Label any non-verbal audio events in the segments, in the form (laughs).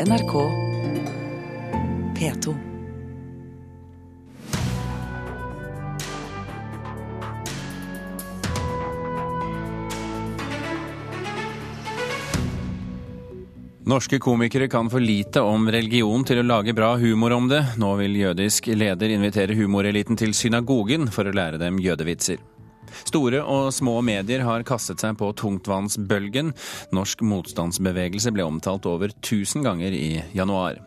NRK P2. Norske komikere kan for lite om religion til å lage bra humor om det. Nå vil jødisk leder invitere humoreliten til synagogen for å lære dem jødevitser. Store og små medier har kastet seg på tungtvannsbølgen. Norsk motstandsbevegelse ble omtalt over 1000 ganger i januar.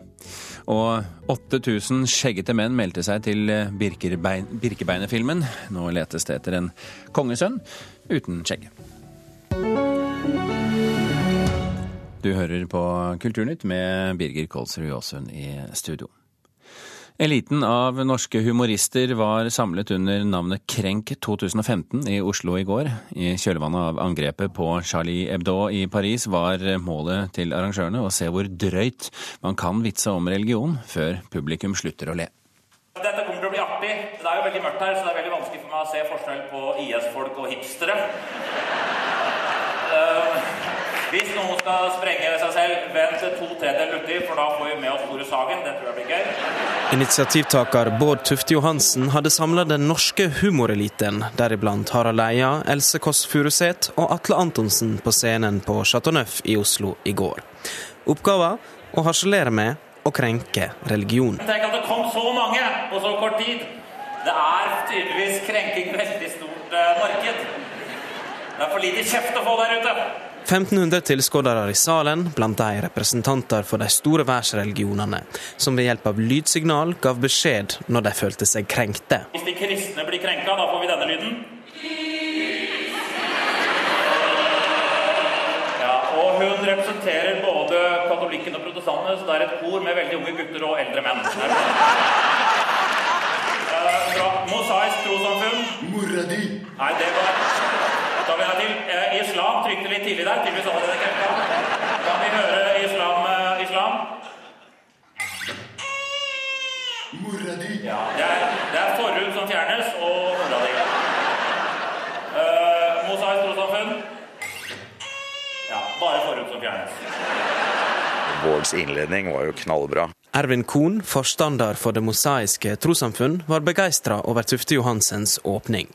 Og 8000 skjeggete menn meldte seg til Birkebein, Birkebeinerfilmen. Nå letes det etter en kongesønn uten skjegg. Du hører på Kulturnytt med Birger Kolsrud Aasund i studio. Eliten av norske humorister var samlet under navnet Krenk 2015 i Oslo i går. I kjølvannet av angrepet på Charlie Hebdo i Paris var målet til arrangørene å se hvor drøyt man kan vitse om religion før publikum slutter å le. Dette kommer til å bli artig. Det er jo veldig mørkt her, så det er veldig vanskelig for meg å se forskjell på IS-folk og hipstere. Hvis noen skal sprenge seg selv, vent til to tredjedeler uti, for da får vi med oss Tore Sagen. Det tror jeg blir gøy. Initiativtaker Bård Tufte Johansen hadde samla den norske humoreliten, deriblant Harald Eia, Else Kåss Furuseth og Atle Antonsen på scenen på Chateau Neuf i Oslo i går. Oppgaven å harselere med og krenke religion. Tenk at det kom så mange på så kort tid. Det er tydeligvis krenking veldig stort eh, marked. Det er for lite kjeft å få der ute. 1500 tilskuere i salen, blant de representanter for de store verdensreligionene, som ved hjelp av lydsignal gav beskjed når de følte seg krenkte. Hvis de kristne blir krenka, da får vi denne lyden. Ja, og hun representerer både katolikken og protestantene, så det er et kor med veldig unge gutter og eldre menn. Fra Mosaisk trossamfunn. Mora di! Nei, det var Da vil jeg til. Eh, islam trykte litt tidlig der. Tydeligvis hadde det krefta. Kan vi høre islam? Eh, islam? Mora di! Ja, det er, det er forhud som fjernes, og mora di. Eh, Mosaisk trossamfunn? Ja, bare forhud som fjernes. Vårds innledning var jo knallbra. Ervin Kohn, forstander for Det mosaiske trossamfunn, var begeistra over Tufte Johansens åpning.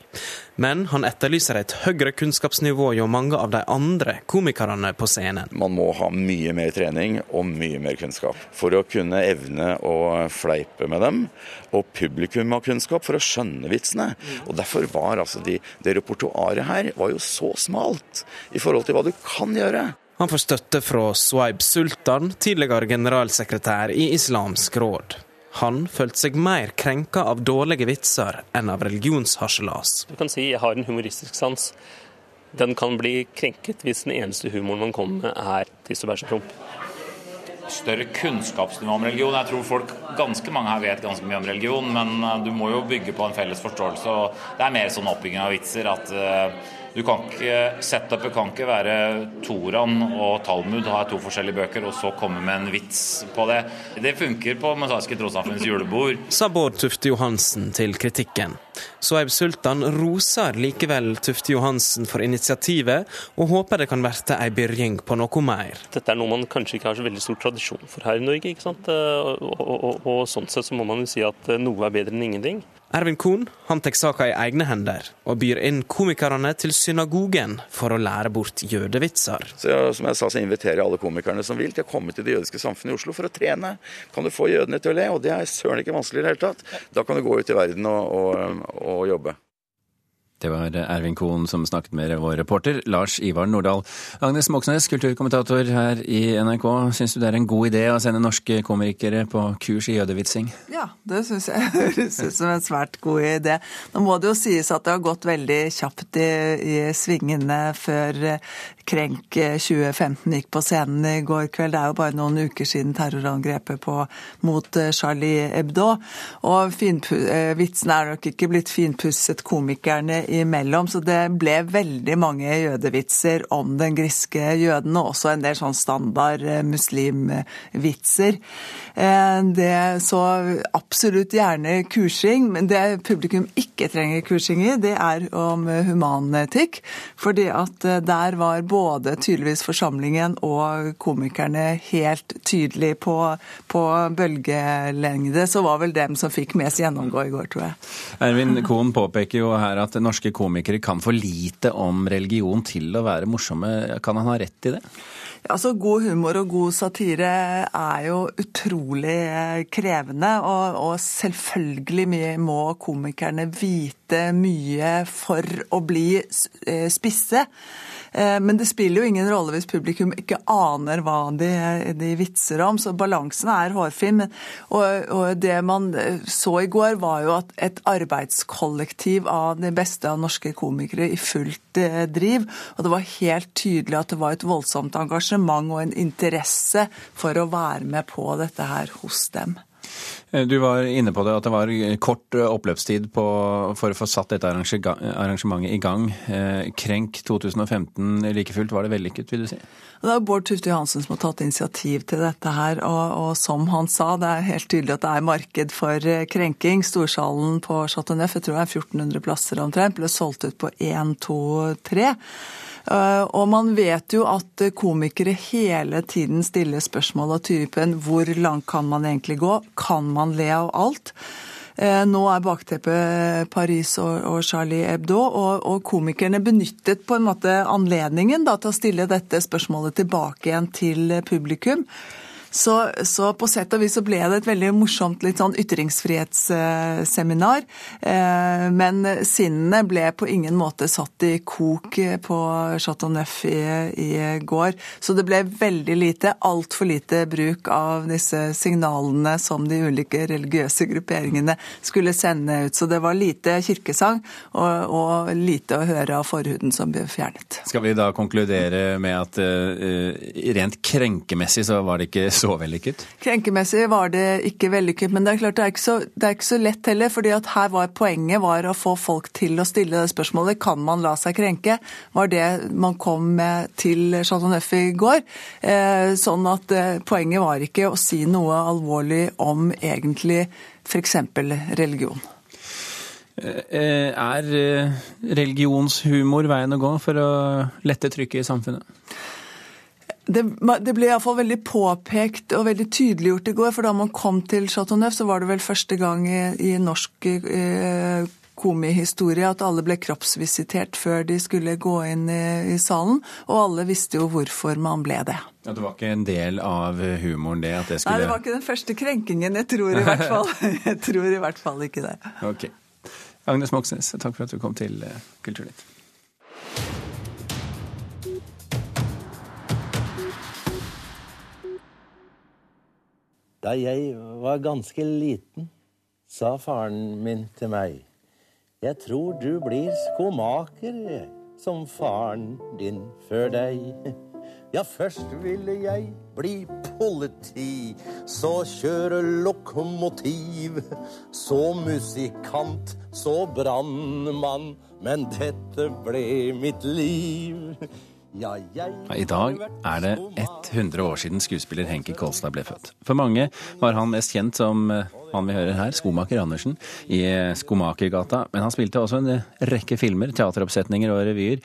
Men han etterlyser et høyere kunnskapsnivå hjå mange av de andre komikerne på scenen. Man må ha mye mer trening og mye mer kunnskap for å kunne evne å fleipe med dem. Og publikum har kunnskap for å skjønne vitsene. Og Derfor var altså de, det repertoaret her var jo så smalt i forhold til hva du kan gjøre. Han får støtte fra Swaib Sultan, tidligere generalsekretær i Islamsk råd. Han følte seg mer krenka av dårlige vitser enn av religionsharselas. Du kan si jeg har en humoristisk sans. Den kan bli krenket hvis den eneste humoren man kommer med er tiss og bæsj og promp. Større kunnskapsnivå om religion. Jeg tror folk, ganske mange her vet ganske mye om religion, men uh, du må jo bygge på en felles forståelse. og Det er mer sånn oppbygging av vitser at uh, du kan ikke, Setupet kan ikke være Toran og Talmud, ha to forskjellige bøker, og så komme med en vits på det. Det funker på Mosaiske trossamfunns julebord. Sa Bård Tufte Johansen til kritikken. Soeib Sultan roser likevel Tufte Johansen for initiativet, og håper det kan verte ei byrjing på noe mer. Dette er noe man kanskje ikke har så veldig stor tradisjon for her i Norge. ikke sant? Og, og, og, og sånn sett så må man jo si at noe er bedre enn ingenting. Ervin Kohn han tar saka i egne hender, og byr inn komikerne til synagogen for å lære bort jødevitser. Så som jeg sa, så inviterer jeg alle komikerne som vil til å komme til det jødiske samfunnet i Oslo for å trene. Kan du få jødene til å le? Og det er søren ikke vanskelig i det hele tatt. Da kan du gå ut i verden og, og, og jobbe. Det var Ervin Kohn som snakket med vår reporter Lars Ivar Nordahl. Agnes Moxnes, kulturkommentator her i NRK. Syns du det er en god idé å sende norske komikere på kurs i jødevitsing? Ja, det syns jeg (laughs) høres ut som en svært god idé. Nå må det jo sies at det har gått veldig kjapt i, i svingene før Krenk 2015 gikk på scenen i går kveld. Det er jo bare noen uker siden terrorangrepet mot Charlie Hebdo. Og vitsene er nok ikke blitt finpusset komikerne imellom, så det ble veldig mange jødevitser om den griske jøden, og også en del sånn standard muslimvitser. Det så absolutt gjerne kursing, men det publikum ikke trenger kursing i, det er om humanetikk. Fordi at der var både tydeligvis forsamlingen og komikerne helt tydelig på, på bølgelengde, så var vel dem som fikk mest gjennomgå i går, tror jeg. Ervin Kohn påpeker jo her at norske komikere kan for lite om religion til å være morsomme. Kan han ha rett i det? Altså, God humor og god satire er jo utrolig krevende, og, og selvfølgelig må komikerne vite mye for å bli eh, spisse. Eh, men det spiller jo ingen rolle hvis publikum ikke aner hva de, de vitser om, så balansen er hårfin. Og, og, det man så i går, var jo at et arbeidskollektiv av de beste av norske komikere i fullt eh, driv. Og det var helt tydelig at det var et voldsomt engasjement og en interesse for å være med på dette her hos dem. Eh, du var inne på det, at det var kort eh, oppløpstid på, for å få satt dette arrangementet i gang. Eh, Krenk 2015 like fullt, var det vellykket, vil du si? Det er Bård Tufte Johansen som har tatt initiativ til dette her. Og, og, som han sa, det er helt tydelig at det er marked for krenking. Storsalen på Chateau Neuf, jeg tror det er 1400 plasser omtrent, ble solgt ut på 1, 2, 3. Eh, og man vet jo at komikere hele tiden stiller spørsmål av typen hvor langt kan man egentlig gå? Kan man le av alt? Eh, nå er bakteppet Paris og Charlie Hebdo, og komikerne benyttet på en måte anledningen da, til å stille dette spørsmålet tilbake igjen til publikum. Så, så, på sett og vis så ble det et veldig morsomt litt sånn ytringsfrihetsseminar. Eh, men sinnene ble på ingen måte satt i kok på Chateau Neuf i, i går. Så det ble veldig lite, altfor lite bruk av disse signalene som de ulike religiøse grupperingene skulle sende ut. Så det var lite kirkesang og, og lite å høre av forhuden som ble fjernet. Skal vi da konkludere med at uh, rent krenkemessig så var det ikke så vellykket? Krenkemessig var det ikke vellykket, men det er klart det er ikke så, er ikke så lett heller. fordi at her var poenget var å få folk til å stille det spørsmålet kan man la seg krenke. var det man kom med til Chateau Neuf i går. Eh, sånn at eh, poenget var ikke å si noe alvorlig om egentlig f.eks. religion. Eh, er religionshumor veien å gå for å lette trykket i samfunnet? Det, det ble iallfall veldig påpekt og veldig tydeliggjort i går. For da man kom til Chateau Neuf, så var det vel første gang i, i norsk eh, komihistorie at alle ble kroppsvisitert før de skulle gå inn i, i, salen. Og alle visste jo hvorfor man ble det. Ja, Det var ikke en del av humoren det? at det skulle... Nei, det var ikke den første krenkingen. Jeg tror i hvert fall, (laughs) jeg tror i hvert fall ikke det. Ok. Agnes Moxnes, takk for at du kom til eh, Kulturnytt. Da jeg var ganske liten, sa faren min til meg. Jeg tror du blir skomaker som faren din før deg. (laughs) Ja, først ville jeg bli politi, så kjøre lokomotiv. Så musikant, så brannmann, men dette ble mitt liv. I dag er det 100 år siden skuespiller Henki Kolstad ble født. For mange var han mest kjent som eh, han vi hører her, skomaker Andersen i Skomakergata. Men han spilte også en rekke filmer, teateroppsetninger og revyer.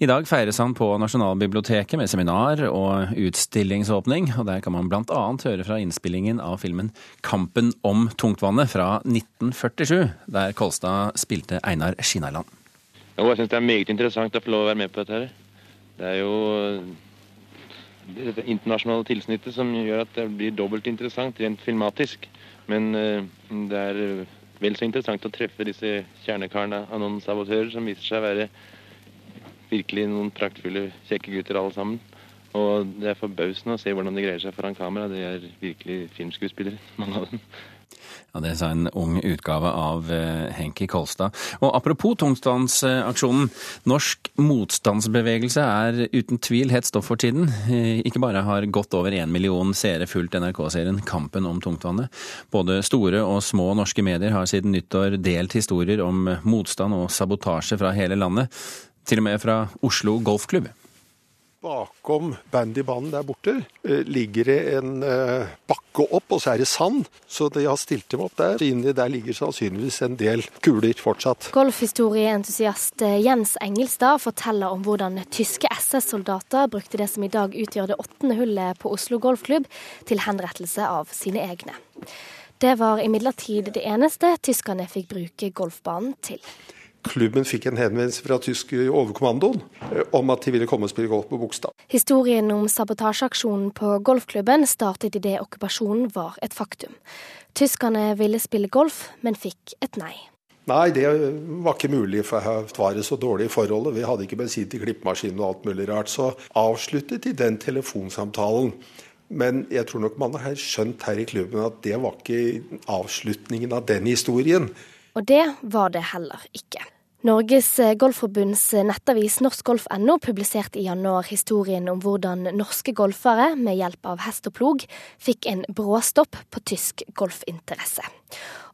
I dag feires han på Nasjonalbiblioteket med seminar og utstillingsåpning. Og der kan man bl.a. høre fra innspillingen av filmen 'Kampen om tungtvannet' fra 1947, der Kolstad spilte Einar Skinnarland. Jo, jeg syns det er meget interessant å få lov å være med på dette. her. Det er jo det internasjonale tilsnittet som gjør at det blir dobbelt interessant rent filmatisk. Men eh, det er vel så interessant å treffe disse kjernekarene av noen sabotører som viser seg å være virkelig noen praktfulle, kjekke gutter alle sammen. Og det er forbausende å se hvordan de greier seg foran kamera. De er virkelig filmskuespillere, (laughs) mange av dem. Ja, Det sa en ung utgave av eh, Henki Kolstad. Og apropos tungtvannsaksjonen. Norsk motstandsbevegelse er uten tvil hett stoff for tiden. Eh, ikke bare har godt over én million seere fulgt NRK-serien Kampen om tungtvannet. Både store og små norske medier har siden nyttår delt historier om motstand og sabotasje fra hele landet. Til og med fra Oslo Golfklubb. Bakom bandybanen der borte eh, ligger det en eh, bakke opp, og så er det sand. Så de har stilt dem opp der. Inni der ligger sannsynligvis en del kuler fortsatt. Golfhistorieentusiast eh, Jens Engelstad forteller om hvordan tyske SS-soldater brukte det som i dag utgjør det åttende hullet på Oslo golfklubb, til henrettelse av sine egne. Det var imidlertid det eneste tyskerne fikk bruke golfbanen til. Klubben fikk en henvendelse fra tysk overkommandoen eh, om at de ville komme og spille golf på Bogstad. Historien om sabotasjeaksjonen på golfklubben startet idet okkupasjonen var et faktum. Tyskerne ville spille golf, men fikk et nei. Nei, det var ikke mulig, for her var det så dårlig i forholdet. Vi hadde ikke bensin til klippemaskinen og alt mulig rart. Så avsluttet de den telefonsamtalen. Men jeg tror nok man har skjønt her i klubben at det var ikke avslutningen av den historien. Og det var det heller ikke. Norges eh, Golfforbunds nettavis norskgolf.no publiserte i januar historien om hvordan norske golfere med hjelp av hest og plog fikk en bråstopp på tysk golfinteresse.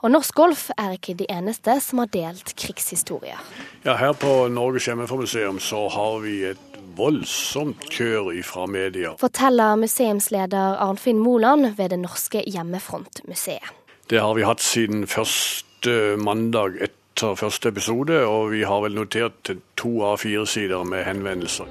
Og norsk golf er ikke de eneste som har delt krigshistorier. Ja, Her på Norges hjemmefromuseum så har vi et voldsomt kjør fra media. Forteller museumsleder Arnfinn Moland ved det norske Hjemmefrontmuseet. Det har vi hatt siden første mandag etter første episode, og vi har vel notert to av fire sider med henvendelser.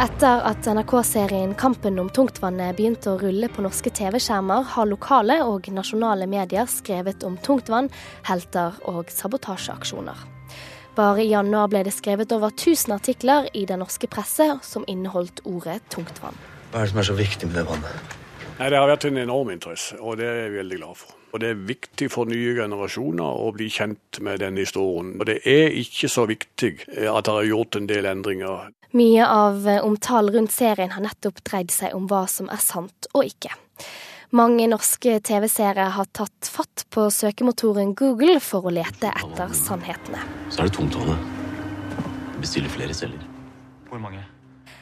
Etter at NRK-serien Kampen om tungtvannet begynte å rulle på norske TV-skjermer, har lokale og nasjonale medier skrevet om tungtvann, helter og sabotasjeaksjoner. Bare i januar ble det skrevet over 1000 artikler i den norske presse som inneholdt ordet tungtvann. Hva er det som er så viktig med det vannet? Nei, Det har vært en enorm interesse, og det er jeg veldig glad for. Og Det er viktig for nye generasjoner å bli kjent med den historien. Og det er ikke så viktig at det er gjort en del endringer. Mye av omtalen rundt serien har nettopp dreid seg om hva som er sant og ikke. Mange norske TV-seere har tatt fatt på søkemotoren Google for å lete etter sannhetene. Så er det tungtvannet. Bestiller flere celler.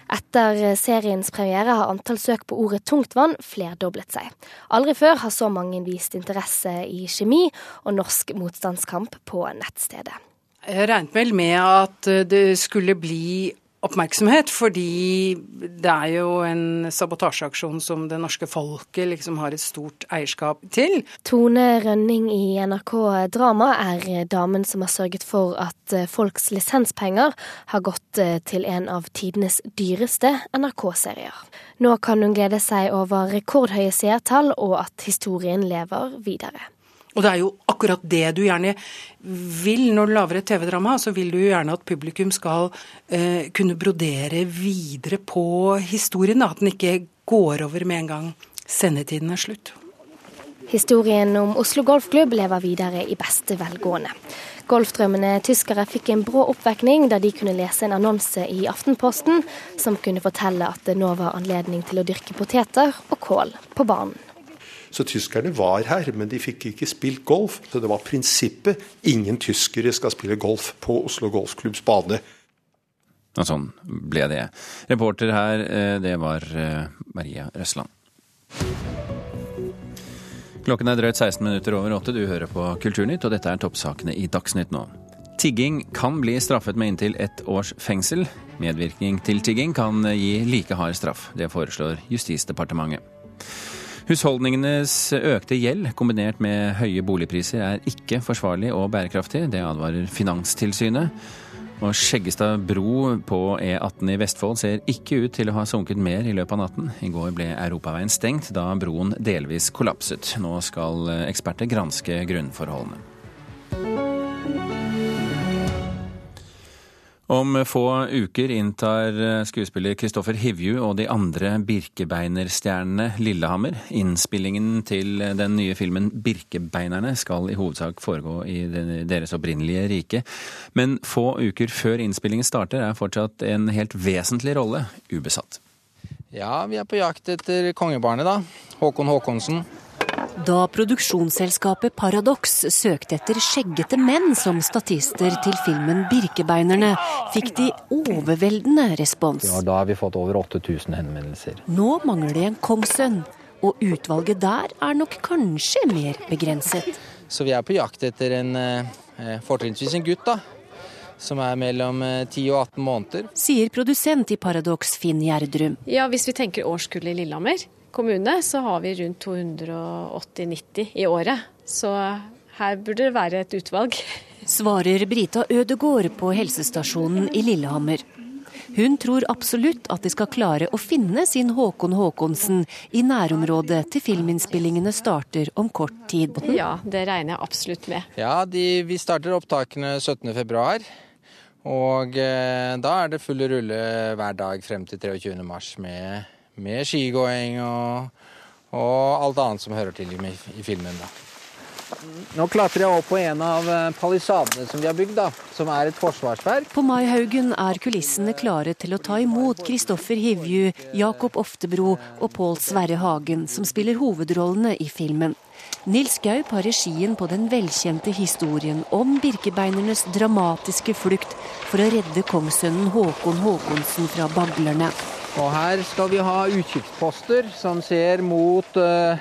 Etter seriens premiere har antall søk på ordet tungtvann flerdoblet seg. Aldri før har så mange vist interesse i kjemi og norsk motstandskamp på nettstedet. Jeg regnet vel med at det skulle bli oppmerksomhet, fordi det er jo en sabotasjeaksjon som det norske folket liksom har et stort eierskap til. Tone Rønning i NRK Drama er damen som har sørget for at folks lisenspenger har gått til en av tidenes dyreste NRK-serier. Nå kan hun glede seg over rekordhøye seertall og at historien lever videre. Og det er jo akkurat det du gjerne vil når du lager et TV-drama. Så vil du gjerne at publikum skal eh, kunne brodere videre på historien. At den ikke går over med en gang sendetiden er slutt. Historien om Oslo Golfklubb lever videre i beste velgående. Golfdrømmende tyskere fikk en brå oppvekning da de kunne lese en annonse i Aftenposten som kunne fortelle at det nå var anledning til å dyrke poteter og kål på banen. Så tyskerne var her, men de fikk ikke spilt golf. Så det var prinsippet ingen tyskere skal spille golf på Oslo Golfklubbs bane. Og sånn ble det. Reporter her, det var Maria Røsland. Klokken er drøyt 16 minutter over åtte. Du hører på Kulturnytt, og dette er toppsakene i Dagsnytt nå. Tigging kan bli straffet med inntil ett års fengsel. Medvirkning til tigging kan gi like hard straff. Det foreslår Justisdepartementet. Husholdningenes økte gjeld kombinert med høye boligpriser er ikke forsvarlig og bærekraftig. Det advarer Finanstilsynet. Og Skjeggestad bro på E18 i Vestfold ser ikke ut til å ha sunket mer i løpet av natten. I går ble europaveien stengt da broen delvis kollapset. Nå skal eksperter granske grunnforholdene. Om få uker inntar skuespiller Kristoffer Hivju og de andre Birkebeinerstjernene Lillehammer. Innspillingen til den nye filmen Birkebeinerne skal i hovedsak foregå i deres opprinnelige rike. Men få uker før innspillingen starter er fortsatt en helt vesentlig rolle ubesatt. Ja, vi er på jakt etter kongebarnet, da. Håkon Håkonsen. Da produksjonsselskapet Paradox søkte etter skjeggete menn som statister til filmen 'Birkebeinerne', fikk de overveldende respons. Ja, da har vi fått over 8000 henvendelser. Nå mangler det en kongssønn, og utvalget der er nok kanskje mer begrenset. Så vi er på jakt etter en eh, fortrinnsvis en gutt, da. som er mellom 10 og 18 måneder. Sier produsent i Paradox Finn Gjerdrum. Ja, Hvis vi tenker årskullet i Lillehammer kommune, så har vi rundt 280-90 i året. Så her burde det være et utvalg. Svarer Brita Ødegård på helsestasjonen i Lillehammer. Hun tror absolutt at de skal klare å finne sin Håkon Håkonsen i nærområdet til filminnspillingene starter om kort tid. Ja, det regner jeg absolutt med. Ja, de, vi starter opptakene 17.2. Og eh, da er det full rulle hver dag frem til 23.3 med, med skigåing og, og, alt annet som hører til i, i filmen. da. Nå klatrer jeg opp på en av eh, palisadene som de har bygd, da, som er et forsvarsverk. På Maihaugen er kulissene klare til å ta imot Kristoffer Hivju, Jakob Oftebro og Pål Sverre Hagen, som spiller hovedrollene i filmen. Nils Gaup har regien på den velkjente historien om birkebeinernes dramatiske flukt for å redde kongssønnen Håkon Håkonsen fra baglerne. Og her skal vi ha utkikksposter som ser mot uh,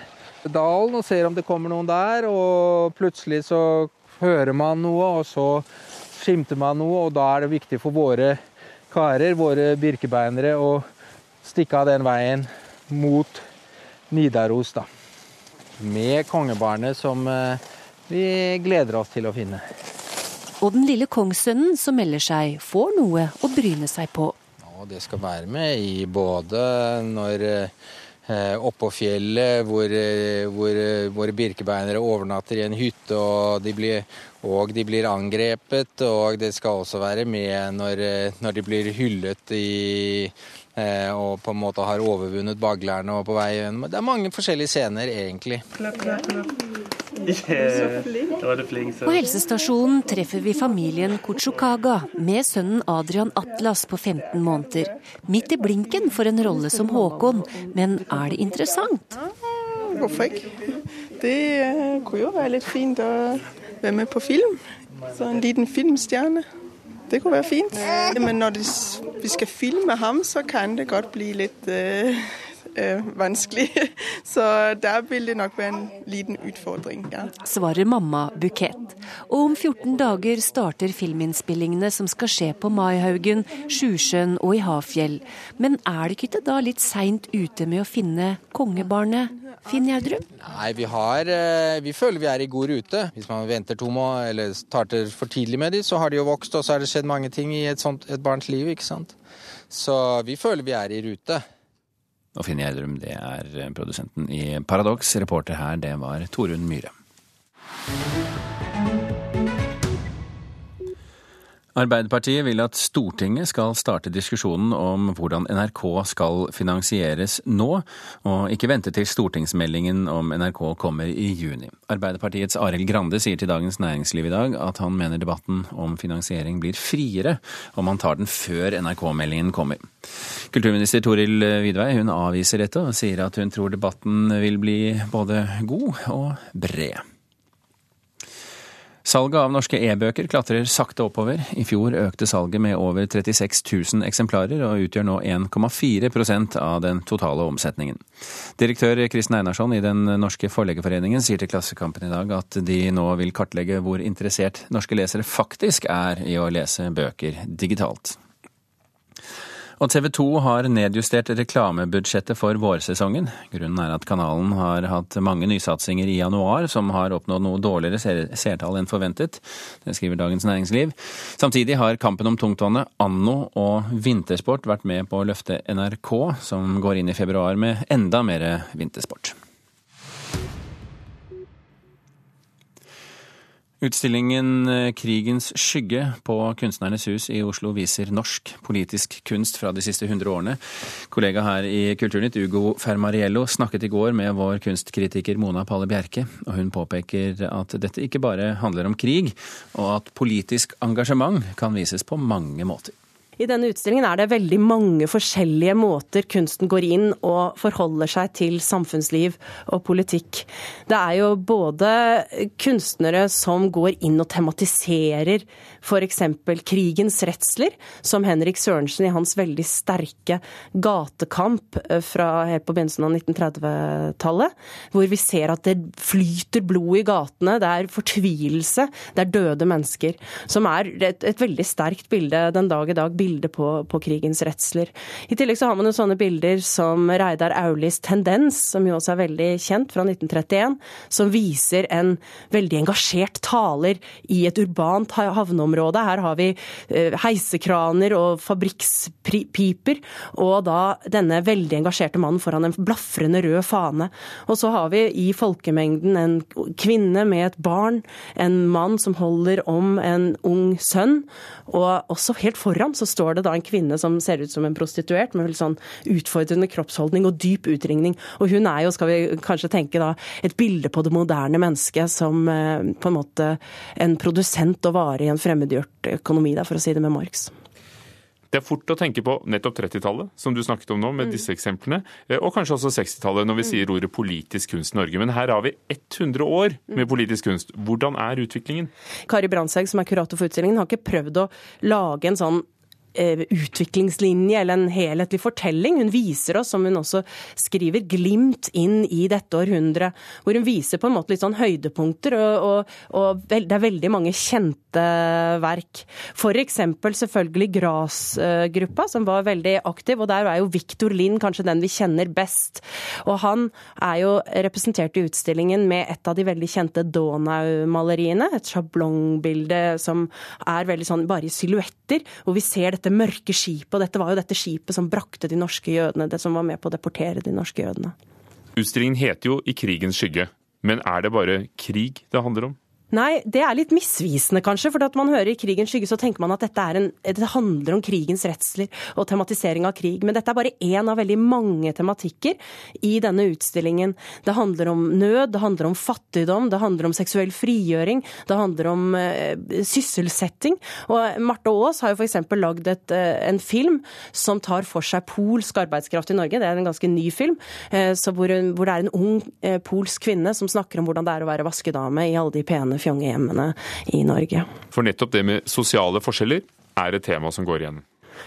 dalen og ser om det kommer noen der. Og plutselig så hører man noe, og så skimter man noe, og da er det viktig for våre karer, våre birkebeinere, å stikke av den veien mot Nidaros, da. Med kongebarnet som eh, vi gleder oss til å finne. Og den lille kongssønnen som melder seg, får noe å bryne seg på. Ja, det skal være med i både når Eh, oppå fjellet hvor, eh, hvor eh, våre birkebeinere overnatter i en hytte og de, blir, og de blir angrepet. Og det skal også være med når, når de blir hyllet i, og på en måte har overvunnet baglerne og på vei. Det er mange forskjellige scener, egentlig. Klapp, klapp, klapp. (laughs) På helsestasjonen treffer vi familien Kuchukaga med sønnen Adrian Atlas på 15 måneder. Midt i blinken for en rolle som Håkon, men er det interessant? Hvorfor ikke? Det uh, kunne jo være litt fint å være med på film. Så en liten filmstjerne. Det kunne være fint. Men når vi skal filme ham, så kan det godt bli litt uh, øh, vanskelig. (laughs) Så der vil det nok være en liten utfordring. Ja. Svarer mamma Bukett. Og om 14 dager starter filminnspillingene som skal skje på Maihaugen, Sjusjøen og i Hafjell. Men er det ikke da litt seint ute med å finne kongebarnet? Finn Gjerdrum? Nei, vi, har, øh, vi føler vi er i god rute. Hvis man venter to måneder eller starter for tidlig med dem, så har de jo vokst, og så har det skjedd mange ting i et, sånt, et barns liv. ikke sant? Så vi føler vi er i rute. Og Finn Gjerdrum, det er produsenten i Paradox. Reporter her, det var Torunn Myhre. Arbeiderpartiet vil at Stortinget skal starte diskusjonen om hvordan NRK skal finansieres nå, og ikke vente til stortingsmeldingen om NRK kommer i juni. Arbeiderpartiets Arild Grande sier til Dagens Næringsliv i dag at han mener debatten om finansiering blir friere om han tar den før NRK-meldingen kommer. Kulturminister Toril Vidvei hun avviser dette og sier at hun tror debatten vil bli både god og bred. Salget av norske e-bøker klatrer sakte oppover. I fjor økte salget med over 36 000 eksemplarer, og utgjør nå 1,4% av den totale omsetningen. Direktør Kristen Einarsson i Den norske forleggerforeningen sier til Klassekampen i dag at de nå vil kartlegge hvor interessert norske lesere faktisk er i å lese bøker digitalt. Og TV 2 har nedjustert reklamebudsjettet for vårsesongen. Grunnen er at kanalen har hatt mange nysatsinger i januar som har oppnådd noe dårligere seertall enn forventet. Det skriver Dagens Næringsliv. Samtidig har kampen om tungtvannet, Anno og vintersport vært med på å løfte NRK, som går inn i februar med enda mer vintersport. Utstillingen eh, Krigens skygge på Kunstnernes hus i Oslo viser norsk politisk kunst fra de siste hundre årene. Kollega her i Kulturnytt, Ugo Fermariello, snakket i går med vår kunstkritiker Mona Palle Bjerke, og hun påpeker at dette ikke bare handler om krig, og at politisk engasjement kan vises på mange måter. I denne utstillingen er det veldig mange forskjellige måter kunsten går inn og forholder seg til samfunnsliv og politikk. Det er jo både kunstnere som går inn og tematiserer f.eks. krigens redsler, som Henrik Sørensen i hans veldig sterke gatekamp eh, fra helt på begynnelsen av 1930-tallet, hvor vi ser at det flyter blod i gatene, det er fortvilelse, det er døde mennesker. Som er et, et veldig sterkt bilde den dag i dag bilde på, på, krigens redsler. I tillegg så har man jo sånne bilder som Reidar Aulis 'Tendens', som jo også er veldig kjent, fra 1931, som viser en veldig engasjert taler i et urbant havneområde. Her har vi eh, heisekraner og fabrikkspiper, og da denne veldig engasjerte mannen foran en blafrende rød fane. Og så har vi i folkemengden en kvinne med et barn, en mann som holder om en ung sønn, og også helt foran så står det da en kvinne som ser ut som en prostituert, med veldig sånn utfordrende kroppsholdning og dyp utringning. Og hun er jo, skal vi kanskje tenke da, et bilde på det moderne mennesket som eh, på en måte en produsent og vare i en fremmedgjort økonomi, da, for å si det med Marx. Det er fort å tenke på nettopp 30-tallet, som du snakket om nå, med mm. disse eksemplene. Eh, og kanskje også 60-tallet, når vi mm. sier ordet politisk kunst i Norge. Men her har vi 100 år med mm. politisk kunst. Hvordan er utviklingen? Kari Brandtzæg, som er kurator for utstillingen, har ikke prøvd å lage en sånn utviklingslinje eller en helhetlig fortelling. Hun viser oss, som hun også skriver, glimt inn i dette århundret. Hvor hun viser på en måte litt sånn høydepunkter, og, og, og det er veldig mange kjente verk. Eksempel selvfølgelig Gras-gruppa, som var veldig aktiv. Og der er jo Victor Lind kanskje den vi kjenner best. Og han er jo representert i utstillingen med et av de veldig kjente Donau-maleriene. Et sjablongbilde som er veldig sånn bare i silhuetter, hvor vi ser dette dette mørke skipet. Og dette var jo dette skipet som brakte de norske jødene, det som var med på å deportere de norske jødene. Utstillingen heter jo I krigens skygge, men er det bare krig det handler om? Nei, det er litt misvisende, kanskje. For at man hører i krigens skygge, så tenker man at dette en, det handler om krigens redsler og tematisering av krig. Men dette er bare én av veldig mange tematikker i denne utstillingen. Det handler om nød, det handler om fattigdom, det handler om seksuell frigjøring, det handler om uh, sysselsetting. Og Marte Aas har jo f.eks. lagd uh, en film som tar for seg polsk arbeidskraft i Norge. Det er en ganske ny film, uh, hvor, hvor, det er en ung polsk kvinne som snakker om hvordan det er å være vaskedame i alle de pene fjonge i Norge. For nettopp det med sosiale forskjeller er et tema som går igjen.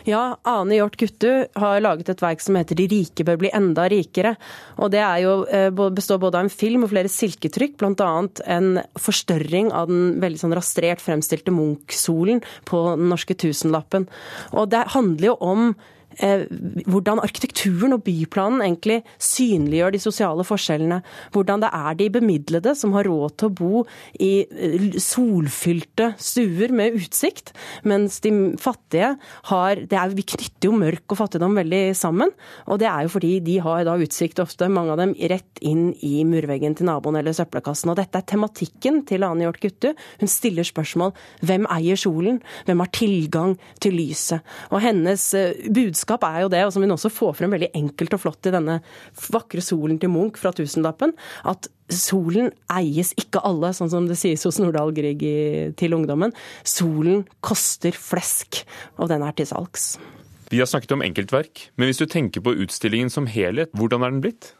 Ja, Ane Hjort Guttu har laget et verk som heter 'De rike bør bli enda rikere'. Og Det jo, eh, består både av en film og flere silketrykk, bl.a. en forstørring av den veldig sånn rastrert fremstilte Munch-solen på den norske tusenlappen. Og det handler jo om hvordan arkitekturen og byplanen egentlig synliggjør de sosiale forskjellene. Hvordan det er de bemidlede som har råd til å bo i eh, solfylte stuer med utsikt, mens de fattige har det er, Vi knytter jo mørk og fattigdom veldig sammen. Og det er jo fordi de har da utsikt ofte, mange av dem, rett inn i murveggen til naboen eller søppelkassen. Og dette er tematikken til Ane Hjort Guttu. Hun stiller spørsmål hvem eier solen? Hvem har tilgang til lyset? Og hennes eh, budskap budskap er jo det, og som hun også får frem veldig enkelt og flott i denne vakre solen til Munch fra tusenlappen, at solen eies ikke alle, sånn som det sies hos Nordahl Grieg til ungdommen. Solen koster flesk, og den er til salgs. Vi har snakket om enkeltverk, men hvis du tenker på utstillingen som helhet, hvordan er den blitt?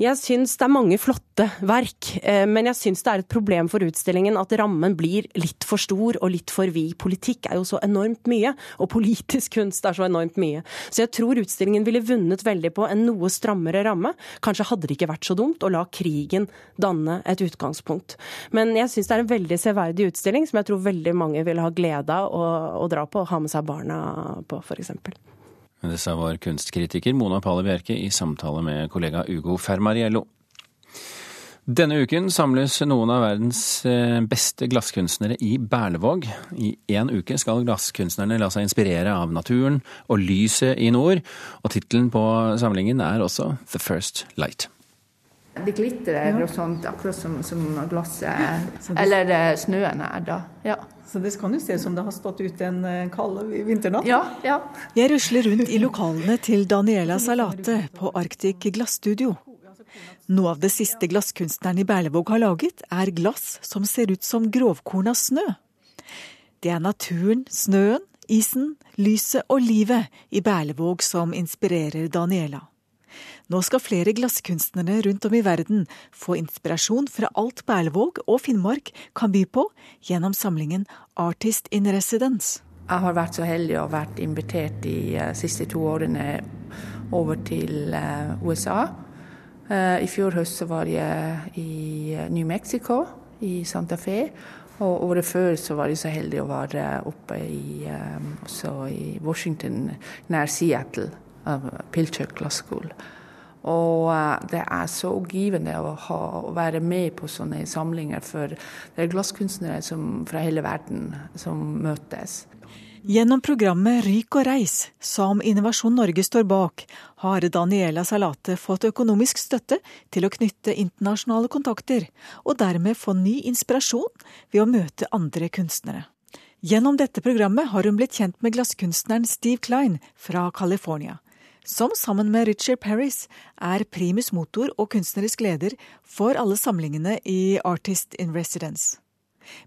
Jeg syns det er mange flotte verk, eh, men jeg syns det er et problem for utstillingen at rammen blir litt for stor og litt for vid. Politikk er jo så enormt mye, og politisk kunst er så enormt mye. Så jeg tror utstillingen ville vunnet veldig på en noe strammere ramme. Kanskje hadde det ikke vært så dumt å la krigen danne et utgangspunkt. Men jeg syns det er en veldig severdig utstilling som jeg tror veldig mange vil ha glede av å, å dra på og ha med seg barna på, f.eks. Det sa vår kunstkritiker Mona Palle Bjerke i samtale med kollega Ugo Fermariello. Denne uken samles noen av verdens eh, beste glasskunstnere i Berlevåg. I én uke skal glasskunstnerne la seg inspirere av naturen og lyset i nord, og tittelen på samlingen er også The First Light. Det glitrer og sånt, akkurat som, som glasset Eller eh, snøen er, da. Ja. Så det kan jo se ut som det har stått ute en eh, kald vinternatt. Ja, ja. Jeg rusler rundt i lokalene til Daniela Salate på Arctic Glassstudio. Noe av det siste glasskunstneren i Berlevåg har laget, er glass som ser ut som grovkorn av snø. Det er naturen, snøen, isen, lyset og livet i Berlevåg som inspirerer Daniela. Nå skal flere glasskunstnere rundt om i verden få inspirasjon fra alt Berlevåg og Finnmark kan by på gjennom samlingen Artist in Residence. Jeg har vært så heldig å ha vært invitert de uh, siste to årene over til uh, USA. Uh, I fjor høst var jeg i New Mexico, i Santa Fe. Og året før så var jeg så heldig å være oppe i, i Washington, nær Seattle, av Pilchuck Glass School. Og eh, det er så givende å, ha, å, være med på sånne samlinger, for det er glasskunstnere som, fra hele verden som møtes. Gjennom programmet Ryk og reis, som Innovasjon Norge står bak, har Daniela Salate fått økonomisk støtte til å knytte internasjonale kontakter, og dermed få ny inspirasjon ved å møte andre kunstnere. Gjennom dette programmet har hun blitt kjent med glasskunstneren Steve Klein fra California som sammen med Richard Paris er primus motor og kunstnerisk leder for alle samlingene i Artist in Residence.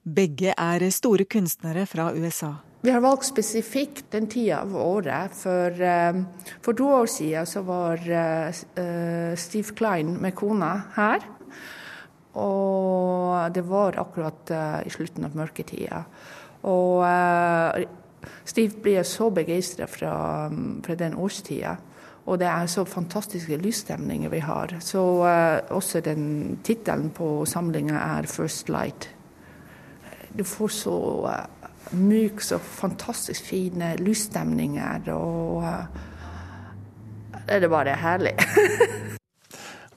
Begge er store kunstnere fra USA. Vi har valgt spesifikt den tida av året. For, eh, for to år siden så var uh, Steve Klein med kona her. Og det var akkurat i slutten av mørketida. Og Steve blir så begeistra fra, fra den årstida. Og det er så fantastiske lysstemninger vi har. Så uh, også den tittelen på samlinga er 'First Light'. Du får så uh, myk, så fantastisk fine lysstemninger, og uh, det er bare herlig. (laughs)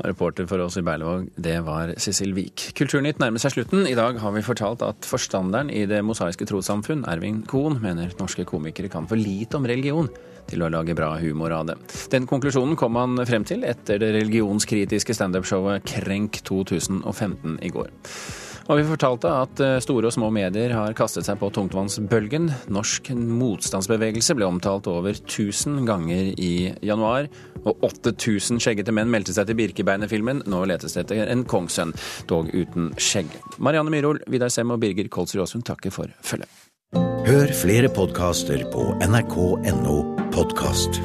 Reporter for oss i Berlevåg, det var Sissel Wiik. Kulturnytt nærmer seg slutten. I dag har vi fortalt at forstanderen i Det mosaiske trossamfunn, Ervin Kohn, mener norske komikere kan for lite om religion til å lage bra humor av det. Den konklusjonen kom han frem til etter det religionskritiske standup-showet Krenk 2015 i går. Og vi fortalte at eh, store og små medier har kastet seg på tungtvannsbølgen. Norsk motstandsbevegelse ble omtalt over 1000 ganger i januar. Og 8000 skjeggete menn meldte seg til Birkebeinerfilmen. Nå letes det etter en kongssønn, dog uten skjegg. Marianne Myhrol, Vidar Sem og Birger Kolsrud Aasund takker for følget. Hør flere podkaster på nrk.no podkast.